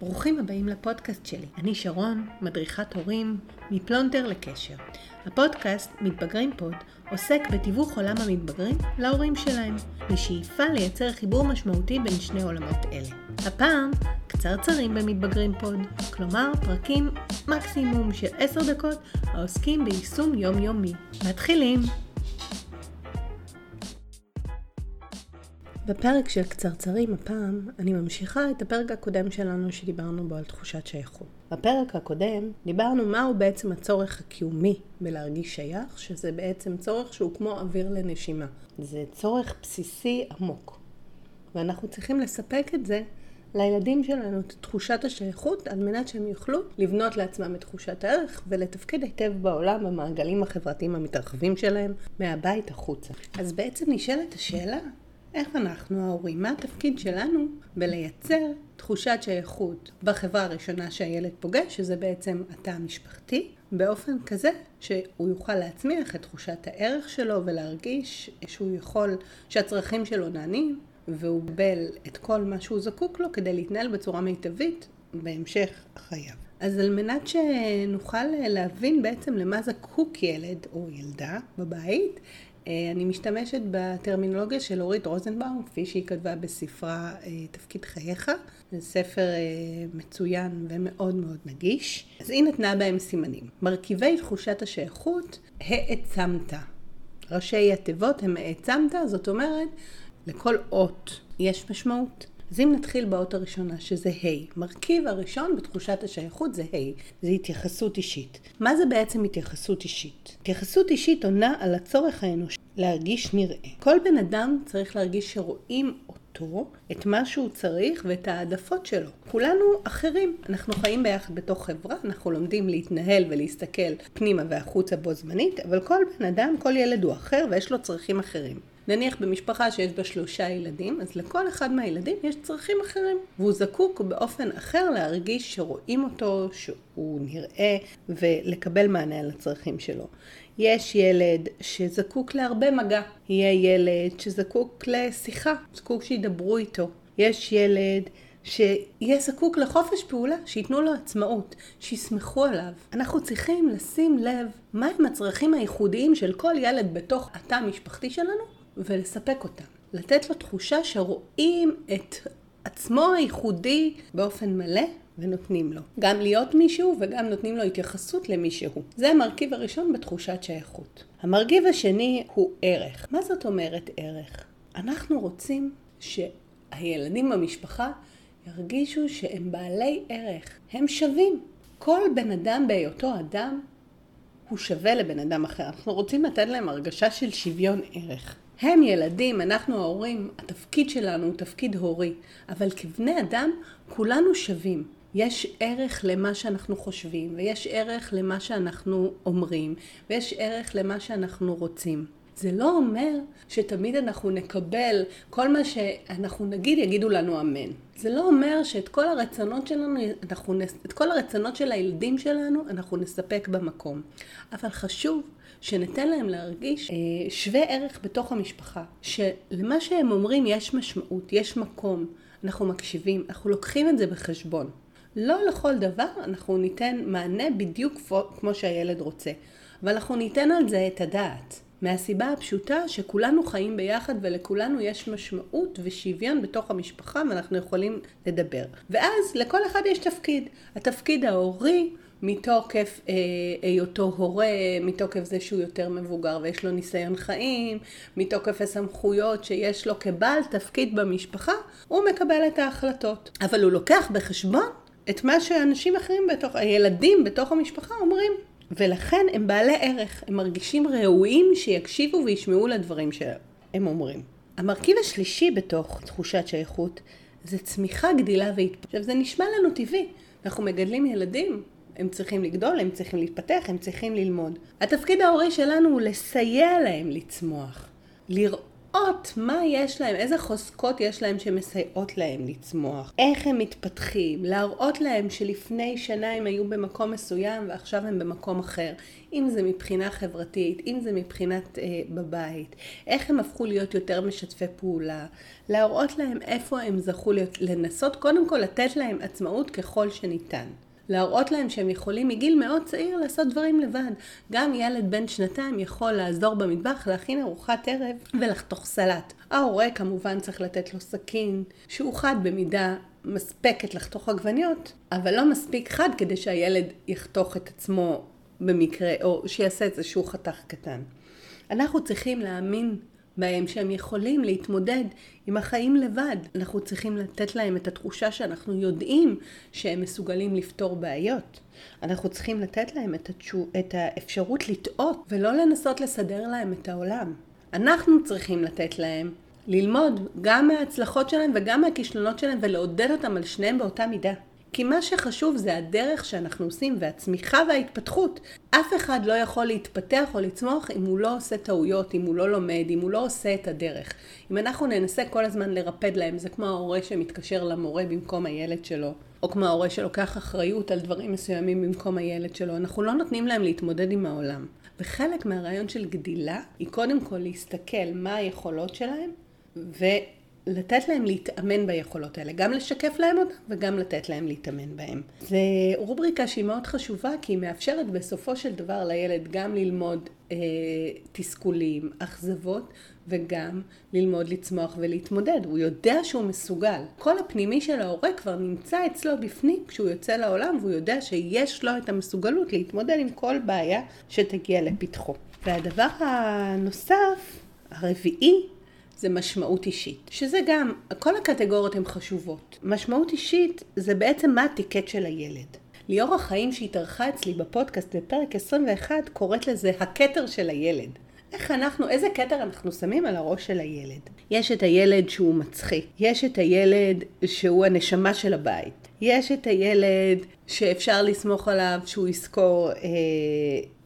ברוכים הבאים לפודקאסט שלי. אני שרון, מדריכת הורים, מפלונטר לקשר. הפודקאסט מתבגרים פוד עוסק בתיווך עולם המתבגרים להורים שלהם, בשאיפה לייצר חיבור משמעותי בין שני עולמות אלה. הפעם, קצרצרים במתבגרים פוד, כלומר פרקים מקסימום של 10 דקות העוסקים ביישום יומיומי. מתחילים! בפרק של קצרצרים הפעם, אני ממשיכה את הפרק הקודם שלנו שדיברנו בו על תחושת שייכות. בפרק הקודם דיברנו מהו בעצם הצורך הקיומי בלהרגיש שייך, שזה בעצם צורך שהוא כמו אוויר לנשימה. זה צורך בסיסי עמוק. ואנחנו צריכים לספק את זה לילדים שלנו, את תחושת השייכות, על מנת שהם יוכלו לבנות לעצמם את תחושת הערך ולתפקד היטב בעולם במעגלים החברתיים המתרחבים שלהם, מהבית החוצה. אז בעצם נשאלת השאלה, איך אנחנו ההורים, מה התפקיד שלנו בלייצר תחושת שייכות בחברה הראשונה שהילד פוגש, שזה בעצם התא המשפחתי, באופן כזה שהוא יוכל להצמיח את תחושת הערך שלו ולהרגיש שהוא יכול, שהצרכים שלו נענים, והוא קיבל את כל מה שהוא זקוק לו כדי להתנהל בצורה מיטבית בהמשך חייו. אז על מנת שנוכל להבין בעצם למה זקוק ילד או ילדה בבית, אני משתמשת בטרמינולוגיה של אורית רוזנבאום, כפי שהיא כתבה בספרה אה, תפקיד חייך. זה ספר אה, מצוין ומאוד מאוד נגיש. אז היא נתנה בהם סימנים. מרכיבי תחושת השייכות, העצמת. ראשי התיבות הם העצמת, זאת אומרת, לכל אות יש משמעות. אז אם נתחיל באות הראשונה, שזה ה', מרכיב הראשון בתחושת השייכות זה ה', זה התייחסות אישית. מה זה בעצם התייחסות אישית? התייחסות אישית עונה על הצורך האנושי להרגיש נראה. כל בן אדם צריך להרגיש שרואים אותו, את מה שהוא צריך ואת העדפות שלו. כולנו אחרים. אנחנו חיים ביחד בתוך חברה, אנחנו לומדים להתנהל ולהסתכל פנימה והחוצה בו זמנית, אבל כל בן אדם, כל ילד הוא אחר ויש לו צרכים אחרים. נניח במשפחה שיש בה שלושה ילדים, אז לכל אחד מהילדים יש צרכים אחרים. והוא זקוק באופן אחר להרגיש שרואים אותו, שהוא נראה, ולקבל מענה על הצרכים שלו. יש ילד שזקוק להרבה מגע, יהיה ילד שזקוק לשיחה, זקוק שידברו איתו. יש ילד שיהיה זקוק לחופש פעולה, שייתנו לו עצמאות, שיסמכו עליו. אנחנו צריכים לשים לב מהם הצרכים הייחודיים של כל ילד בתוך התא המשפחתי שלנו, ולספק אותם. לתת לו תחושה שרואים את עצמו הייחודי באופן מלא ונותנים לו. גם להיות מישהו וגם נותנים לו התייחסות למישהו. זה המרכיב הראשון בתחושת שייכות. המרכיב השני הוא ערך. מה זאת אומרת ערך? אנחנו רוצים שהילדים במשפחה ירגישו שהם בעלי ערך. הם שווים. כל בן אדם בהיותו אדם הוא שווה לבן אדם אחר. אנחנו רוצים לתת להם הרגשה של שוויון ערך. הם ילדים, אנחנו ההורים, התפקיד שלנו הוא תפקיד הורי, אבל כבני אדם כולנו שווים. יש ערך למה שאנחנו חושבים, ויש ערך למה שאנחנו אומרים, ויש ערך למה שאנחנו רוצים. זה לא אומר שתמיד אנחנו נקבל, כל מה שאנחנו נגיד יגידו לנו אמן. זה לא אומר שאת כל הרצונות שלנו, אנחנו, את כל הרצונות של הילדים שלנו אנחנו נספק במקום. אבל חשוב שניתן להם להרגיש אה, שווה ערך בתוך המשפחה, שלמה שהם אומרים יש משמעות, יש מקום, אנחנו מקשיבים, אנחנו לוקחים את זה בחשבון. לא לכל דבר אנחנו ניתן מענה בדיוק כמו שהילד רוצה, אבל אנחנו ניתן על זה את הדעת. מהסיבה הפשוטה שכולנו חיים ביחד ולכולנו יש משמעות ושוויון בתוך המשפחה ואנחנו יכולים לדבר. ואז לכל אחד יש תפקיד. התפקיד ההורי מתוקף אה, היותו הורה, מתוקף זה שהוא יותר מבוגר ויש לו ניסיון חיים, מתוקף הסמכויות שיש לו כבעל תפקיד במשפחה, הוא מקבל את ההחלטות. אבל הוא לוקח בחשבון את מה שאנשים אחרים בתוך, הילדים בתוך המשפחה אומרים. ולכן הם בעלי ערך, הם מרגישים ראויים שיקשיבו וישמעו לדברים שהם אומרים. המרכיב השלישי בתוך תחושת שייכות זה צמיחה, גדילה והתפתחות. עכשיו זה נשמע לנו טבעי, אנחנו מגדלים ילדים, הם צריכים לגדול, הם צריכים להתפתח, הם צריכים ללמוד. התפקיד ההורי שלנו הוא לסייע להם לצמוח, לראות להראות מה יש להם, איזה חוזקות יש להם שמסייעות להם לצמוח, איך הם מתפתחים, להראות להם שלפני שנה הם היו במקום מסוים ועכשיו הם במקום אחר, אם זה מבחינה חברתית, אם זה מבחינת אה, בבית, איך הם הפכו להיות יותר משתפי פעולה, להראות להם איפה הם זכו להיות, לנסות קודם כל לתת להם עצמאות ככל שניתן. להראות להם שהם יכולים מגיל מאוד צעיר לעשות דברים לבד. גם ילד בן שנתיים יכול לעזור במטבח, להכין ארוחת ערב ולחתוך סלט. ההורה כמובן צריך לתת לו סכין, שהוא חד במידה מספקת לחתוך עגבניות, אבל לא מספיק חד כדי שהילד יחתוך את עצמו במקרה, או שיעשה איזשהו חתך קטן. אנחנו צריכים להאמין בהם שהם יכולים להתמודד עם החיים לבד. אנחנו צריכים לתת להם את התחושה שאנחנו יודעים שהם מסוגלים לפתור בעיות. אנחנו צריכים לתת להם את, התשו, את האפשרות לטעות ולא לנסות לסדר להם את העולם. אנחנו צריכים לתת להם ללמוד גם מההצלחות שלהם וגם מהכישלונות שלהם ולעודד אותם על שניהם באותה מידה. כי מה שחשוב זה הדרך שאנחנו עושים והצמיחה וההתפתחות. אף אחד לא יכול להתפתח או לצמוח אם הוא לא עושה טעויות, אם הוא לא לומד, אם הוא לא עושה את הדרך. אם אנחנו ננסה כל הזמן לרפד להם, זה כמו ההורה שמתקשר למורה במקום הילד שלו. או כמו ההורה שלוקח אחריות על דברים מסוימים במקום הילד שלו, אנחנו לא נותנים להם להתמודד עם העולם. וחלק מהרעיון של גדילה היא קודם כל להסתכל מה היכולות שלהם ו... לתת להם להתאמן ביכולות האלה, גם לשקף להם אותם וגם לתת להם להתאמן בהם. זו רובריקה שהיא מאוד חשובה כי היא מאפשרת בסופו של דבר לילד גם ללמוד אה, תסכולים, אכזבות וגם ללמוד לצמוח ולהתמודד. הוא יודע שהוא מסוגל. כל הפנימי של ההורה כבר נמצא אצלו בפנים כשהוא יוצא לעולם והוא יודע שיש לו את המסוגלות להתמודד עם כל בעיה שתגיע לפתחו. והדבר הנוסף, הרביעי, זה משמעות אישית, שזה גם, כל הקטגוריות הן חשובות. משמעות אישית זה בעצם מה הטיקט של הילד. ליאור החיים שהתארחה אצלי בפודקאסט בפרק 21 קוראת לזה הכתר של הילד. איך אנחנו, איזה כתר אנחנו שמים על הראש של הילד. יש את הילד שהוא מצחיק, יש את הילד שהוא הנשמה של הבית, יש את הילד שאפשר לסמוך עליו שהוא יזכור אה,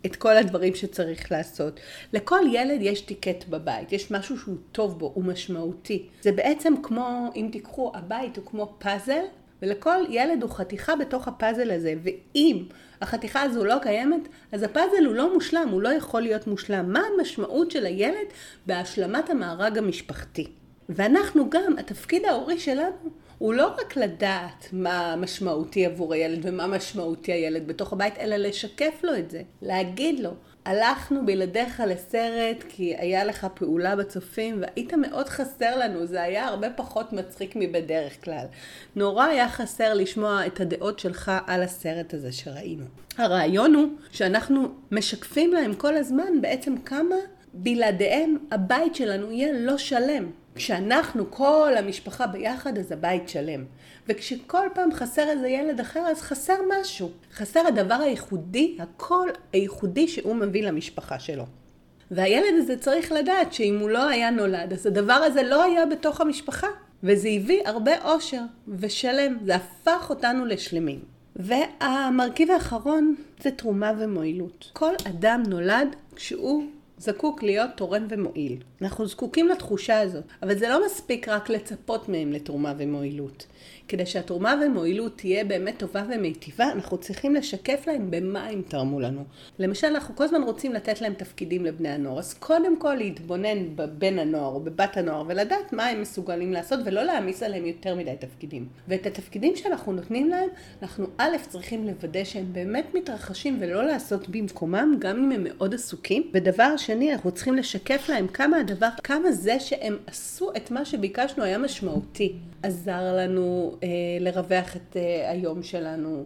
את כל הדברים שצריך לעשות. לכל ילד יש טיקט בבית, יש משהו שהוא טוב בו, הוא משמעותי. זה בעצם כמו, אם תיקחו, הבית הוא כמו פאזל, ולכל ילד הוא חתיכה בתוך הפאזל הזה, ואם החתיכה הזו לא קיימת, אז הפאזל הוא לא מושלם, הוא לא יכול להיות מושלם. מה המשמעות של הילד בהשלמת המארג המשפחתי? ואנחנו גם, התפקיד ההורי שלנו הוא לא רק לדעת מה משמעותי עבור הילד ומה משמעותי הילד בתוך הבית, אלא לשקף לו את זה. להגיד לו, הלכנו בלעדיך לסרט כי היה לך פעולה בצופים והיית מאוד חסר לנו, זה היה הרבה פחות מצחיק מבדרך כלל. נורא היה חסר לשמוע את הדעות שלך על הסרט הזה שראינו. הרעיון הוא שאנחנו משקפים להם כל הזמן בעצם כמה בלעדיהם הבית שלנו יהיה לא שלם. כשאנחנו, כל המשפחה ביחד, אז הבית שלם. וכשכל פעם חסר איזה ילד אחר, אז חסר משהו. חסר הדבר הייחודי, הקול הייחודי שהוא מביא למשפחה שלו. והילד הזה צריך לדעת שאם הוא לא היה נולד, אז הדבר הזה לא היה בתוך המשפחה. וזה הביא הרבה אושר ושלם. זה הפך אותנו לשלמים. והמרכיב האחרון זה תרומה ומועילות. כל אדם נולד כשהוא זקוק להיות תורם ומועיל. אנחנו זקוקים לתחושה הזאת, אבל זה לא מספיק רק לצפות מהם לתרומה ומועילות. כדי שהתרומה ומועילות תהיה באמת טובה ומיטיבה, אנחנו צריכים לשקף להם במה הם תרמו לנו. למשל, אנחנו כל הזמן רוצים לתת להם תפקידים לבני הנוער, אז קודם כל להתבונן בבן הנוער או בבת הנוער ולדעת מה הם מסוגלים לעשות ולא להעמיס עליהם יותר מדי תפקידים. ואת התפקידים שאנחנו נותנים להם, אנחנו א' צריכים לוודא שהם באמת מתרחשים ולא לעשות במקומם, גם אם הם מאוד עסוקים. ודבר שני, אנחנו צריכים לשקף להם כמה הדבר, כמה זה שהם עשו את מה שביקשנו היה משמעותי. עזר לנו אה, לרווח את אה, היום שלנו.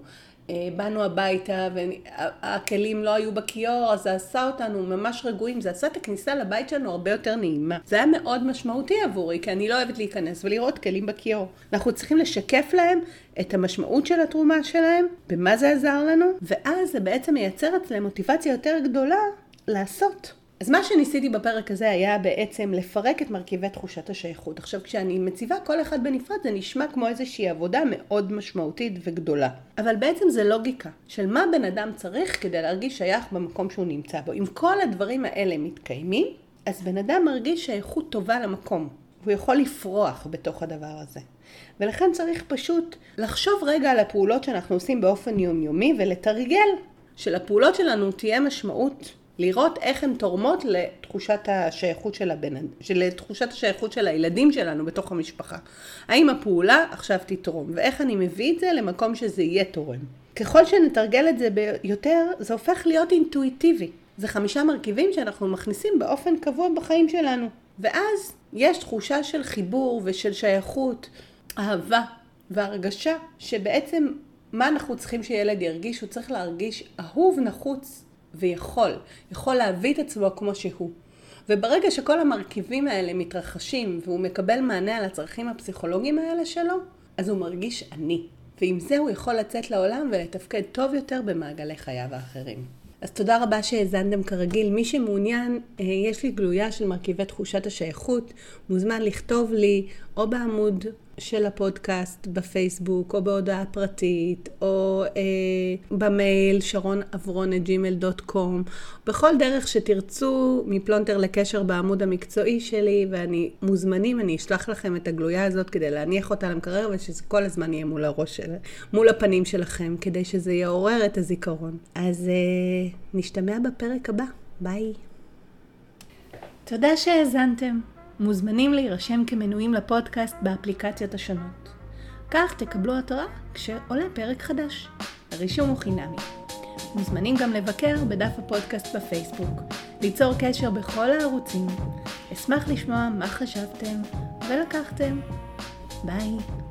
אה, באנו הביתה והכלים לא היו בכיור, אז זה עשה אותנו ממש רגועים, זה עשה את הכניסה לבית שלנו הרבה יותר נעימה. זה היה מאוד משמעותי עבורי, כי אני לא אוהבת להיכנס ולראות כלים בכיור. אנחנו צריכים לשקף להם את המשמעות של התרומה שלהם, במה זה עזר לנו, ואז זה בעצם מייצר אצלם מוטיבציה יותר גדולה לעשות. אז מה שניסיתי בפרק הזה היה בעצם לפרק את מרכיבי תחושת השייכות. עכשיו, כשאני מציבה כל אחד בנפרד, זה נשמע כמו איזושהי עבודה מאוד משמעותית וגדולה. אבל בעצם זה לוגיקה של מה בן אדם צריך כדי להרגיש שייך במקום שהוא נמצא בו. אם כל הדברים האלה מתקיימים, אז בן אדם מרגיש שייכות טובה למקום. הוא יכול לפרוח בתוך הדבר הזה. ולכן צריך פשוט לחשוב רגע על הפעולות שאנחנו עושים באופן יומיומי ולתרגל שלפעולות שלנו תהיה משמעות לראות איך הן תורמות לתחושת השייכות של הבן, לתחושת השייכות של הילדים שלנו בתוך המשפחה. האם הפעולה עכשיו תתרום, ואיך אני מביא את זה למקום שזה יהיה תורם. ככל שנתרגל את זה ביותר, זה הופך להיות אינטואיטיבי. זה חמישה מרכיבים שאנחנו מכניסים באופן קבוע בחיים שלנו. ואז יש תחושה של חיבור ושל שייכות, אהבה והרגשה שבעצם מה אנחנו צריכים שילד ירגיש? הוא צריך להרגיש אהוב, נחוץ ויכול. יכול להביא את עצמו כמו שהוא. וברגע שכל המרכיבים האלה מתרחשים והוא מקבל מענה על הצרכים הפסיכולוגיים האלה שלו, אז הוא מרגיש אני. ועם זה הוא יכול לצאת לעולם ולתפקד טוב יותר במעגלי חייו האחרים. אז תודה רבה שהאזנתם כרגיל. מי שמעוניין, אה, יש לי גלויה של מרכיבי תחושת השייכות, מוזמן לכתוב לי או בעמוד של הפודקאסט בפייסבוק, או בהודעה פרטית, או אה, במייל קום, בכל דרך שתרצו מפלונטר לקשר בעמוד המקצועי שלי, ואני מוזמנים, אני אשלח לכם את הגלויה הזאת כדי להניח אותה למקרר, ושזה כל הזמן יהיה מול הראש של, מול הפנים שלכם, כדי שזה יעורר את הזיכרון. אז אה, נשתמע בפרק הבא. ביי. תודה שהאזנתם. מוזמנים להירשם כמנויים לפודקאסט באפליקציות השונות. כך תקבלו התראה כשעולה פרק חדש. הרישום הוא חינמי. מוזמנים גם לבקר בדף הפודקאסט בפייסבוק, ליצור קשר בכל הערוצים. אשמח לשמוע מה חשבתם ולקחתם. ביי.